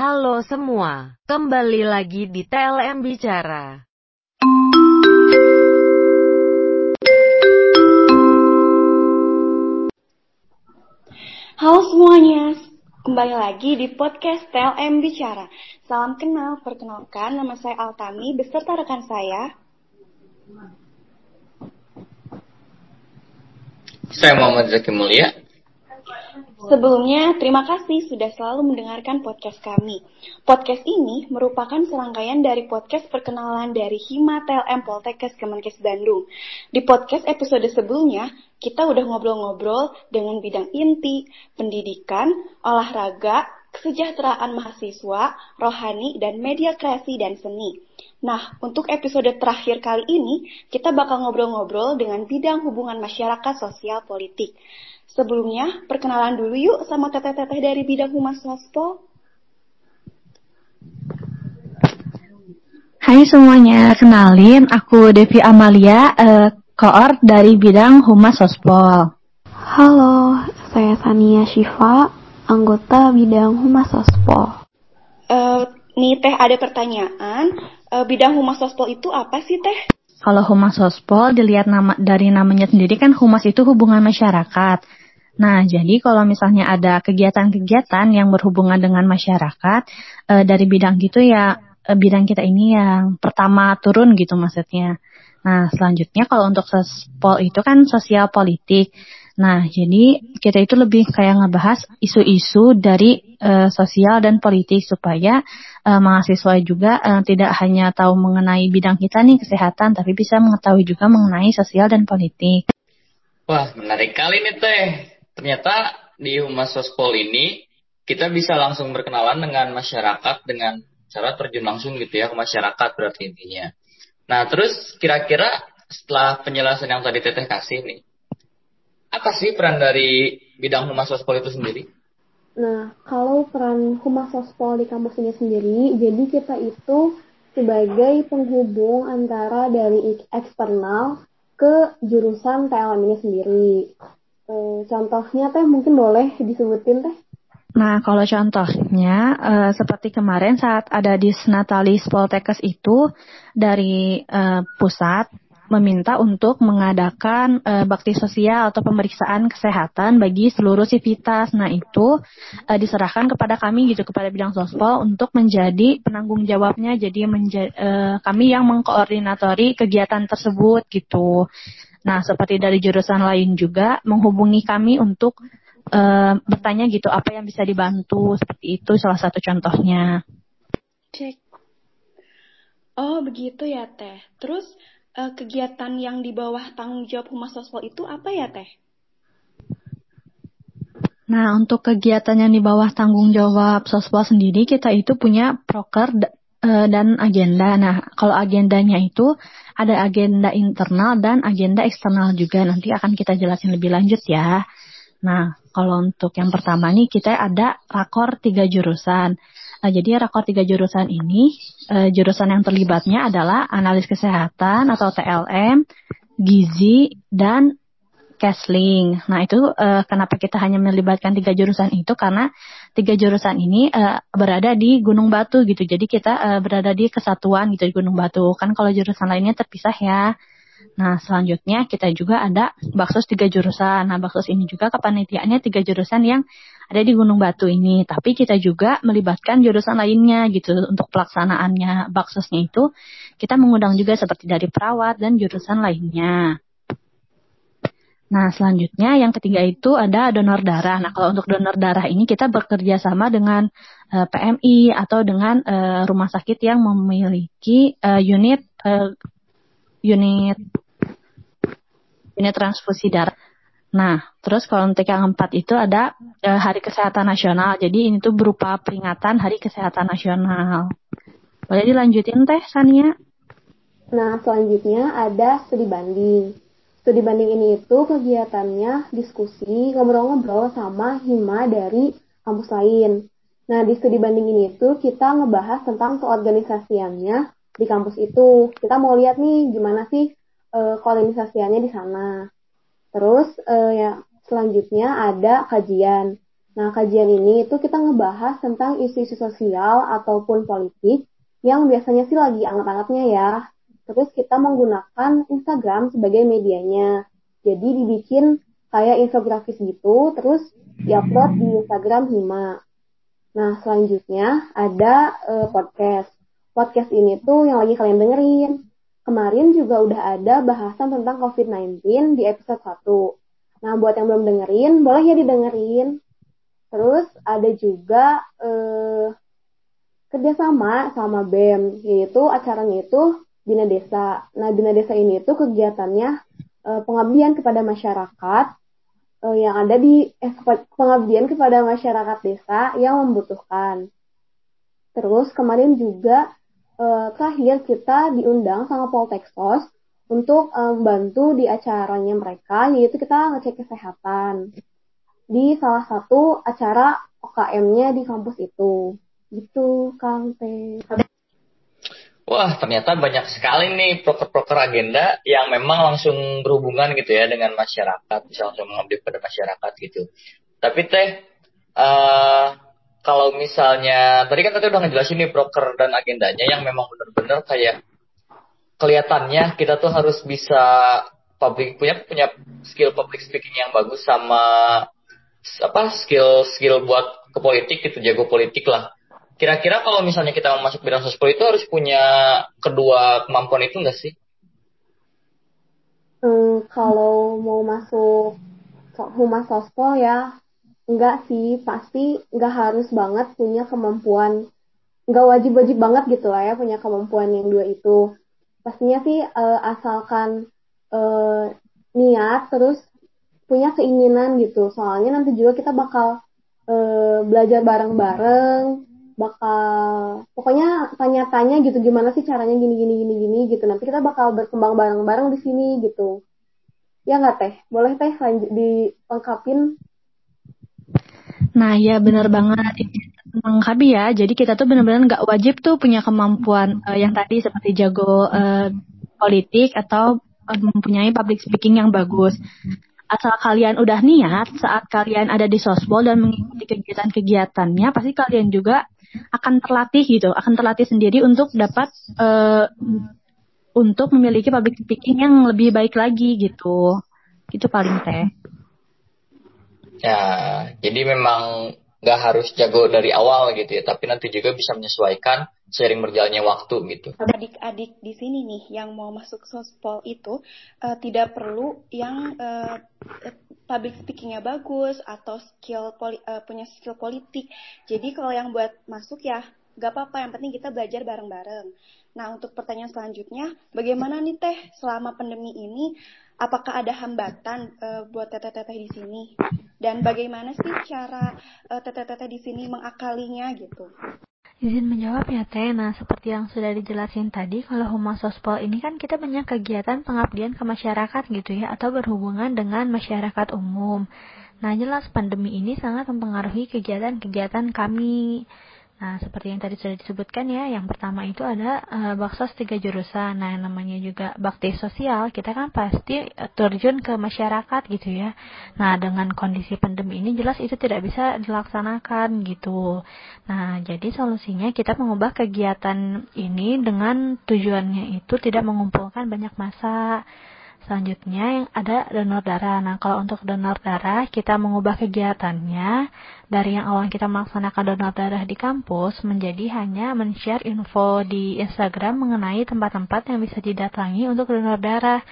Halo semua, kembali lagi di TLM Bicara. Halo semuanya, kembali lagi di podcast TLM Bicara. Salam kenal, perkenalkan nama saya Altami beserta rekan saya. Saya Muhammad Zaki Mulia. Sebelumnya, terima kasih sudah selalu mendengarkan podcast kami. Podcast ini merupakan serangkaian dari podcast perkenalan dari Hima TLM Poltekkes Kemenkes Bandung. Di podcast episode sebelumnya, kita udah ngobrol-ngobrol dengan bidang inti, pendidikan, olahraga, kesejahteraan mahasiswa, rohani, dan media kreasi dan seni. Nah, untuk episode terakhir kali ini, kita bakal ngobrol-ngobrol dengan bidang hubungan masyarakat sosial politik. Sebelumnya, perkenalan dulu yuk sama teteh-teteh dari bidang humas sospol. Hai semuanya, kenalin aku Devi Amalia, uh, koor dari bidang humas sospol. Halo, saya Sania Syifa, anggota bidang humas sospol. Uh, nih teh ada pertanyaan, uh, bidang humas sospol itu apa sih teh? Kalau humas sospol dilihat nama dari namanya sendiri kan humas itu hubungan masyarakat. Nah, jadi kalau misalnya ada kegiatan-kegiatan yang berhubungan dengan masyarakat e, dari bidang gitu ya e, bidang kita ini yang pertama turun gitu maksudnya. Nah, selanjutnya kalau untuk sospol itu kan sosial politik. Nah, jadi kita itu lebih kayak ngebahas isu-isu dari e, sosial dan politik supaya e, mahasiswa juga e, tidak hanya tahu mengenai bidang kita nih kesehatan, tapi bisa mengetahui juga mengenai sosial dan politik. Wah, menarik kali nih Teh ternyata di Humas Sospol ini kita bisa langsung berkenalan dengan masyarakat dengan cara terjun langsung gitu ya ke masyarakat berarti intinya. Nah terus kira-kira setelah penjelasan yang tadi Teteh kasih nih, apa sih peran dari bidang Humas Sospol itu sendiri? Nah, kalau peran Humas Sospol di kampus ini sendiri, jadi kita itu sebagai penghubung antara dari eksternal ke jurusan TLM ini sendiri. Eh, contohnya teh mungkin boleh disebutin teh? Nah, kalau contohnya uh, seperti kemarin saat ada di Natalis Poltekkes itu dari uh, pusat meminta untuk mengadakan uh, bakti sosial atau pemeriksaan kesehatan bagi seluruh sivitas. Nah, itu uh, diserahkan kepada kami gitu kepada bidang sospol untuk menjadi penanggung jawabnya. Jadi menja uh, kami yang mengkoordinatori kegiatan tersebut gitu. Nah, seperti dari jurusan lain juga menghubungi kami untuk uh, bertanya gitu apa yang bisa dibantu seperti itu salah satu contohnya. Cek. Oh, begitu ya, Teh. Terus uh, kegiatan yang di bawah tanggung jawab Humas Sospol itu apa ya, Teh? Nah, untuk kegiatan yang di bawah tanggung jawab Sospol sendiri, kita itu punya proker uh, dan agenda. Nah, kalau agendanya itu ada agenda internal dan agenda eksternal juga. Nanti akan kita jelasin lebih lanjut ya. Nah, kalau untuk yang pertama nih kita ada rakor tiga jurusan. Nah, jadi rakor tiga jurusan ini, uh, jurusan yang terlibatnya adalah analis kesehatan atau TLM, gizi, dan Kesling. Nah itu uh, kenapa kita hanya melibatkan tiga jurusan itu karena tiga jurusan ini uh, berada di Gunung Batu gitu. Jadi kita uh, berada di kesatuan gitu di Gunung Batu. Kan kalau jurusan lainnya terpisah ya. Nah selanjutnya kita juga ada baksos tiga jurusan. Nah baksos ini juga kepanitiaannya tiga jurusan yang ada di Gunung Batu ini. Tapi kita juga melibatkan jurusan lainnya gitu untuk pelaksanaannya baksosnya itu kita mengundang juga seperti dari perawat dan jurusan lainnya. Nah, selanjutnya yang ketiga itu ada donor darah. Nah, kalau untuk donor darah ini kita bekerja sama dengan uh, eh, PMI atau dengan uh, rumah sakit yang memiliki uh, unit uh, unit unit transfusi darah. Nah, terus kalau untuk yang empat itu ada uh, Hari Kesehatan Nasional. Jadi ini tuh berupa peringatan Hari Kesehatan Nasional. Boleh dilanjutin Teh Sania? Nah, selanjutnya ada studi banding. Studi banding ini itu kegiatannya diskusi, ngobrol-ngobrol sama hima dari kampus lain. Nah, di studi banding ini itu kita ngebahas tentang keorganisasiannya di kampus itu. Kita mau lihat nih gimana sih e, keorganisasiannya di sana. Terus e, ya selanjutnya ada kajian. Nah, kajian ini itu kita ngebahas tentang isu-isu sosial ataupun politik yang biasanya sih lagi anget-angetnya ya. Terus kita menggunakan Instagram sebagai medianya. Jadi dibikin kayak infografis gitu, terus diupload di Instagram Hima. Nah, selanjutnya ada uh, podcast. Podcast ini tuh yang lagi kalian dengerin. Kemarin juga udah ada bahasan tentang COVID-19 di episode 1. Nah, buat yang belum dengerin, boleh ya didengerin. Terus ada juga uh, kerjasama sama BEM, yaitu acaranya itu Bina Desa. Nah, Bina Desa ini itu kegiatannya uh, pengabdian kepada masyarakat uh, yang ada di eh, pengabdian kepada masyarakat desa yang membutuhkan. Terus kemarin juga uh, terakhir kita diundang sama Poltekkos untuk uh, bantu di acaranya mereka, yaitu kita ngecek kesehatan di salah satu acara OKM-nya di kampus itu. Gitu, Kang Teh. Wah, ternyata banyak sekali nih proker-proker agenda yang memang langsung berhubungan gitu ya dengan masyarakat, bisa langsung mengambil pada masyarakat gitu. Tapi teh, uh, kalau misalnya tadi kan tadi udah ngejelasin nih proker dan agendanya yang memang benar-benar kayak kelihatannya kita tuh harus bisa public punya punya skill public speaking yang bagus sama apa skill skill buat ke politik gitu jago politik lah Kira-kira kalau misalnya kita mau masuk bidang sosial itu harus punya kedua kemampuan itu enggak sih? Hmm, kalau mau masuk humas sospol ya enggak sih pasti enggak harus banget punya kemampuan enggak wajib-wajib banget gitu lah ya punya kemampuan yang dua itu. Pastinya sih uh, asalkan uh, niat terus punya keinginan gitu. Soalnya nanti juga kita bakal uh, belajar bareng-bareng bakal pokoknya tanya-tanya gitu gimana sih caranya gini gini gini gini gitu. Nanti kita bakal berkembang bareng-bareng di sini gitu. Ya nggak teh? Boleh teh lanjut dilengkapin nah ya benar banget melengkapi ya jadi kita tuh benar-benar nggak wajib tuh punya kemampuan uh, yang tadi seperti jago uh, politik atau uh, mempunyai public speaking yang bagus asal kalian udah niat saat kalian ada di sosbol dan mengikuti kegiatan-kegiatannya pasti kalian juga akan terlatih gitu, akan terlatih sendiri untuk dapat uh, untuk memiliki public speaking yang lebih baik lagi gitu. Itu paling teh. Ya, jadi memang nggak harus jago dari awal gitu ya, tapi nanti juga bisa menyesuaikan sering berjalannya waktu gitu. Adik-adik di sini nih yang mau masuk sospol itu uh, tidak perlu yang uh, public speakingnya bagus atau skill poli, uh, punya skill politik. Jadi kalau yang buat masuk ya gak apa-apa, yang penting kita belajar bareng-bareng. Nah untuk pertanyaan selanjutnya, bagaimana nih teh selama pandemi ini, apakah ada hambatan uh, buat teteh-teteh di sini? Dan bagaimana sih cara uh, teteh-teteh di sini mengakalinya gitu? Izin menjawab ya Teh, nah seperti yang sudah dijelasin tadi, kalau Humas Sospol ini kan kita banyak kegiatan pengabdian ke masyarakat gitu ya, atau berhubungan dengan masyarakat umum. Nah jelas pandemi ini sangat mempengaruhi kegiatan-kegiatan kami Nah, seperti yang tadi sudah disebutkan ya, yang pertama itu ada uh, baksos tiga jurusan. Nah, namanya juga bakti sosial, kita kan pasti uh, terjun ke masyarakat gitu ya. Nah, dengan kondisi pandemi ini jelas itu tidak bisa dilaksanakan gitu. Nah, jadi solusinya kita mengubah kegiatan ini dengan tujuannya itu tidak mengumpulkan banyak masa Selanjutnya yang ada donor darah. Nah, kalau untuk donor darah, kita mengubah kegiatannya dari yang awal kita melaksanakan donor darah di kampus menjadi hanya men-share info di Instagram mengenai tempat-tempat yang bisa didatangi untuk donor darah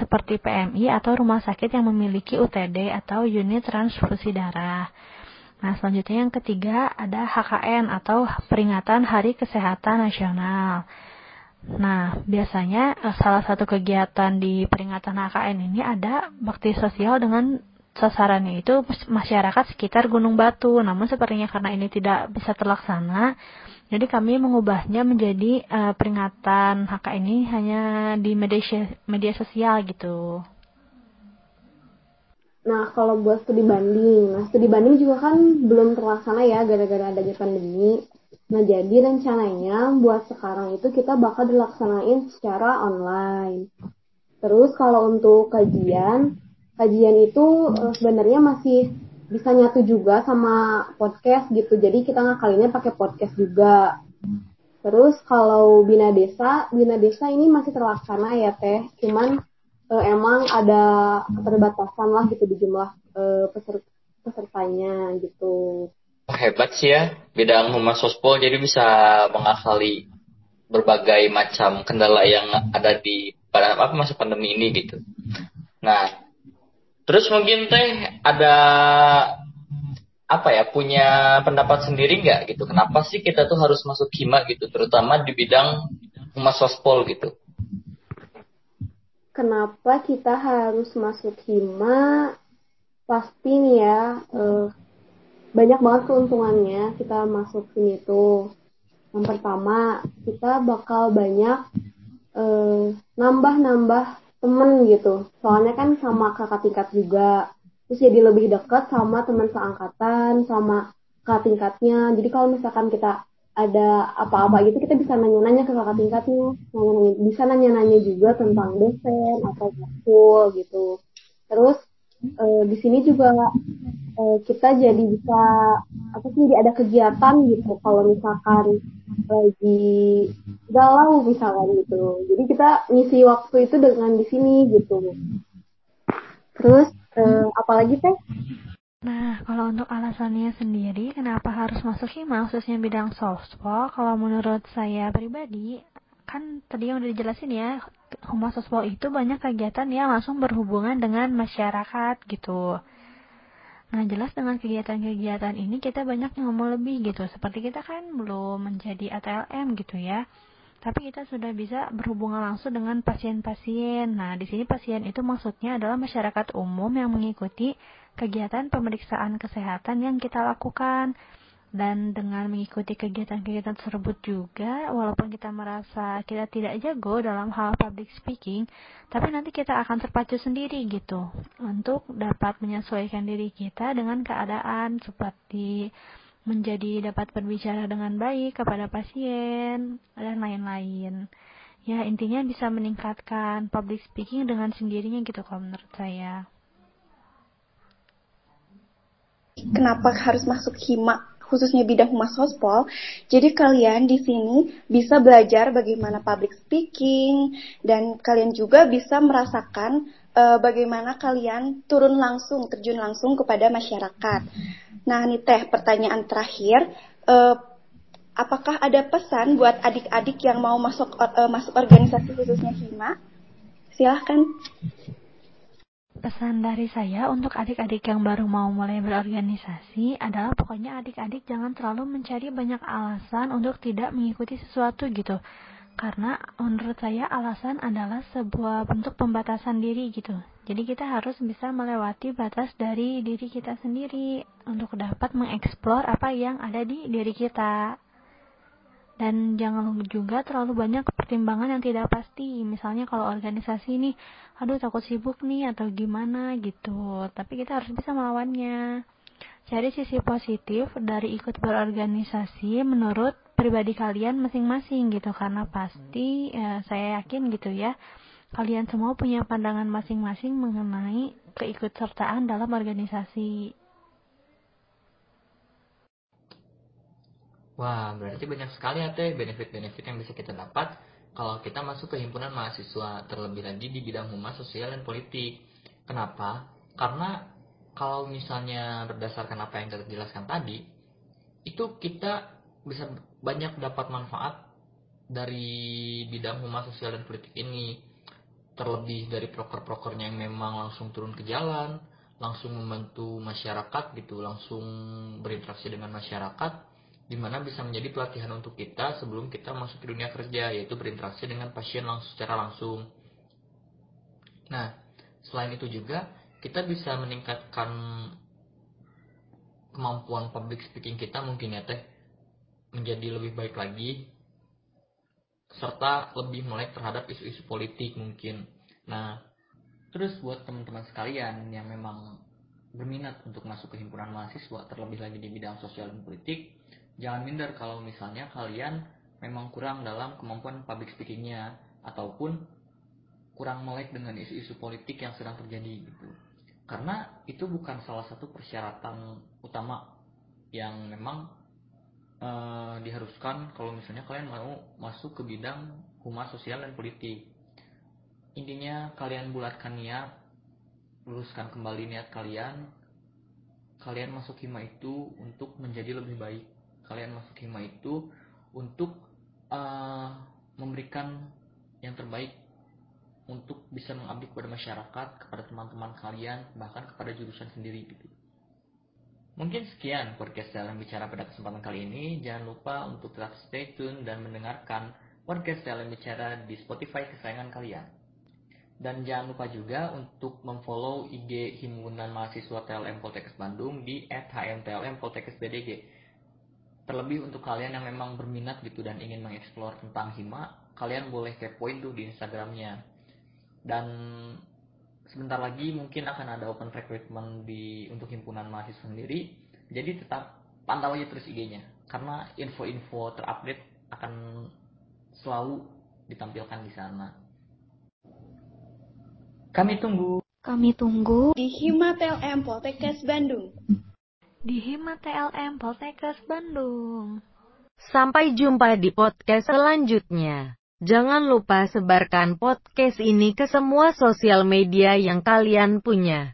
seperti PMI atau rumah sakit yang memiliki UTD atau unit transfusi darah. Nah, selanjutnya yang ketiga ada HKN atau peringatan Hari Kesehatan Nasional. Nah, biasanya eh, salah satu kegiatan di peringatan HKN ini ada bakti sosial dengan sasarannya itu masyarakat sekitar Gunung Batu. Namun sepertinya karena ini tidak bisa terlaksana, jadi kami mengubahnya menjadi uh, peringatan HKN ini hanya di media media sosial gitu. Nah, kalau buat studi banding, nah studi banding juga kan belum terlaksana ya gara-gara adanya pandemi. Nah, jadi rencananya buat sekarang itu kita bakal dilaksanain secara online. Terus kalau untuk kajian, kajian itu uh, sebenarnya masih bisa nyatu juga sama podcast gitu. Jadi kita ngakalinnya pakai podcast juga. Terus kalau Bina Desa, Bina Desa ini masih terlaksana ya Teh. Cuman uh, emang ada keterbatasan lah gitu di jumlah peserta pesertanya gitu. Hebat sih ya bidang humas sospol jadi bisa mengakali berbagai macam kendala yang ada di pada apa masa pandemi ini gitu. Nah, terus mungkin teh ada apa ya punya pendapat sendiri nggak gitu? Kenapa sih kita tuh harus masuk hima gitu, terutama di bidang humas sospol gitu? Kenapa kita harus masuk hima? Pasti nih ya, eh, banyak banget keuntungannya kita masuk sini tuh. Yang pertama, kita bakal banyak eh, nambah-nambah temen gitu. Soalnya kan sama kakak tingkat juga. Terus jadi lebih dekat sama teman seangkatan, sama kakak tingkatnya. Jadi kalau misalkan kita ada apa-apa gitu, kita bisa nanya-nanya ke kakak tingkatnya. Nanya-nanya, bisa nanya-nanya juga tentang dosen atau school gitu. Terus uh, di sini juga uh, kita jadi bisa apa sih jadi ada kegiatan gitu. Kalau misalkan lagi galau misalkan gitu. Jadi kita ngisi waktu itu dengan di sini gitu. Terus uh, apalagi teh? Nah, kalau untuk alasannya sendiri, kenapa harus masuk hima, khususnya bidang softball, kalau menurut saya pribadi, kan tadi yang udah dijelasin ya, Humas Sospo itu banyak kegiatan yang langsung berhubungan dengan masyarakat gitu. Nah, jelas dengan kegiatan-kegiatan ini kita banyak ngomong lebih gitu. Seperti kita kan belum menjadi ATLM gitu ya. Tapi kita sudah bisa berhubungan langsung dengan pasien-pasien. Nah, di sini pasien itu maksudnya adalah masyarakat umum yang mengikuti kegiatan pemeriksaan kesehatan yang kita lakukan dan dengan mengikuti kegiatan-kegiatan tersebut juga walaupun kita merasa kita tidak jago dalam hal public speaking tapi nanti kita akan terpacu sendiri gitu untuk dapat menyesuaikan diri kita dengan keadaan seperti menjadi dapat berbicara dengan baik kepada pasien dan lain-lain. Ya intinya bisa meningkatkan public speaking dengan sendirinya gitu kalau menurut saya. Kenapa harus masuk hima khususnya bidang humas sospol. Jadi kalian di sini bisa belajar bagaimana public speaking dan kalian juga bisa merasakan uh, bagaimana kalian turun langsung, terjun langsung kepada masyarakat. Nah, ini teh pertanyaan terakhir. Uh, apakah ada pesan buat adik-adik yang mau masuk uh, masuk organisasi khususnya HIMA? Silahkan. Pesan dari saya untuk adik-adik yang baru mau mulai berorganisasi adalah pokoknya adik-adik jangan terlalu mencari banyak alasan untuk tidak mengikuti sesuatu gitu. Karena menurut saya alasan adalah sebuah bentuk pembatasan diri gitu. Jadi kita harus bisa melewati batas dari diri kita sendiri untuk dapat mengeksplor apa yang ada di diri kita dan jangan juga terlalu banyak pertimbangan yang tidak pasti. Misalnya kalau organisasi ini aduh takut sibuk nih atau gimana gitu. Tapi kita harus bisa melawannya. Cari sisi positif dari ikut berorganisasi menurut pribadi kalian masing-masing gitu. Karena pasti ya, saya yakin gitu ya kalian semua punya pandangan masing-masing mengenai keikutsertaan dalam organisasi Wah, berarti banyak sekali ya teh benefit-benefit yang bisa kita dapat kalau kita masuk ke himpunan mahasiswa terlebih lagi di bidang humas, sosial, dan politik. Kenapa? Karena kalau misalnya berdasarkan apa yang kita jelaskan tadi, itu kita bisa banyak dapat manfaat dari bidang humas, sosial, dan politik ini. Terlebih dari proker-prokernya yang memang langsung turun ke jalan, langsung membantu masyarakat gitu, langsung berinteraksi dengan masyarakat, di mana bisa menjadi pelatihan untuk kita sebelum kita masuk ke dunia kerja yaitu berinteraksi dengan pasien langsung secara langsung. Nah, selain itu juga kita bisa meningkatkan kemampuan public speaking kita mungkin ya teh menjadi lebih baik lagi serta lebih melek terhadap isu-isu politik mungkin. Nah, terus buat teman-teman sekalian yang memang berminat untuk masuk ke himpunan mahasiswa terlebih lagi di bidang sosial dan politik, jangan minder kalau misalnya kalian memang kurang dalam kemampuan public speakingnya ataupun kurang melek dengan isu-isu politik yang sedang terjadi gitu. karena itu bukan salah satu persyaratan utama yang memang uh, diharuskan kalau misalnya kalian mau masuk ke bidang humas sosial dan politik. Intinya kalian bulatkan niat luruskan kembali niat kalian. Kalian masuk hima itu untuk menjadi lebih baik kalian masuk hima itu untuk uh, memberikan yang terbaik untuk bisa mengabdi kepada masyarakat kepada teman-teman kalian bahkan kepada jurusan sendiri gitu Mungkin sekian podcast dalam bicara pada kesempatan kali ini. Jangan lupa untuk tetap stay tune dan mendengarkan podcast dalam bicara di Spotify kesayangan kalian. Dan jangan lupa juga untuk memfollow IG Himpunan Mahasiswa TLM Poltekkes Bandung di @hmtlm Poltekkes BDG. Terlebih untuk kalian yang memang berminat gitu dan ingin mengeksplor tentang hima, kalian boleh kepoin tuh di Instagramnya. Dan sebentar lagi mungkin akan ada open recruitment di untuk himpunan mahasiswa sendiri. Jadi tetap pantau aja terus IG-nya karena info-info terupdate akan selalu ditampilkan di sana. Kami tunggu. Kami tunggu di Hima TLM Poltekkes Bandung. Di Hima TLM Poltekkes Bandung. Sampai jumpa di podcast selanjutnya. Jangan lupa sebarkan podcast ini ke semua sosial media yang kalian punya.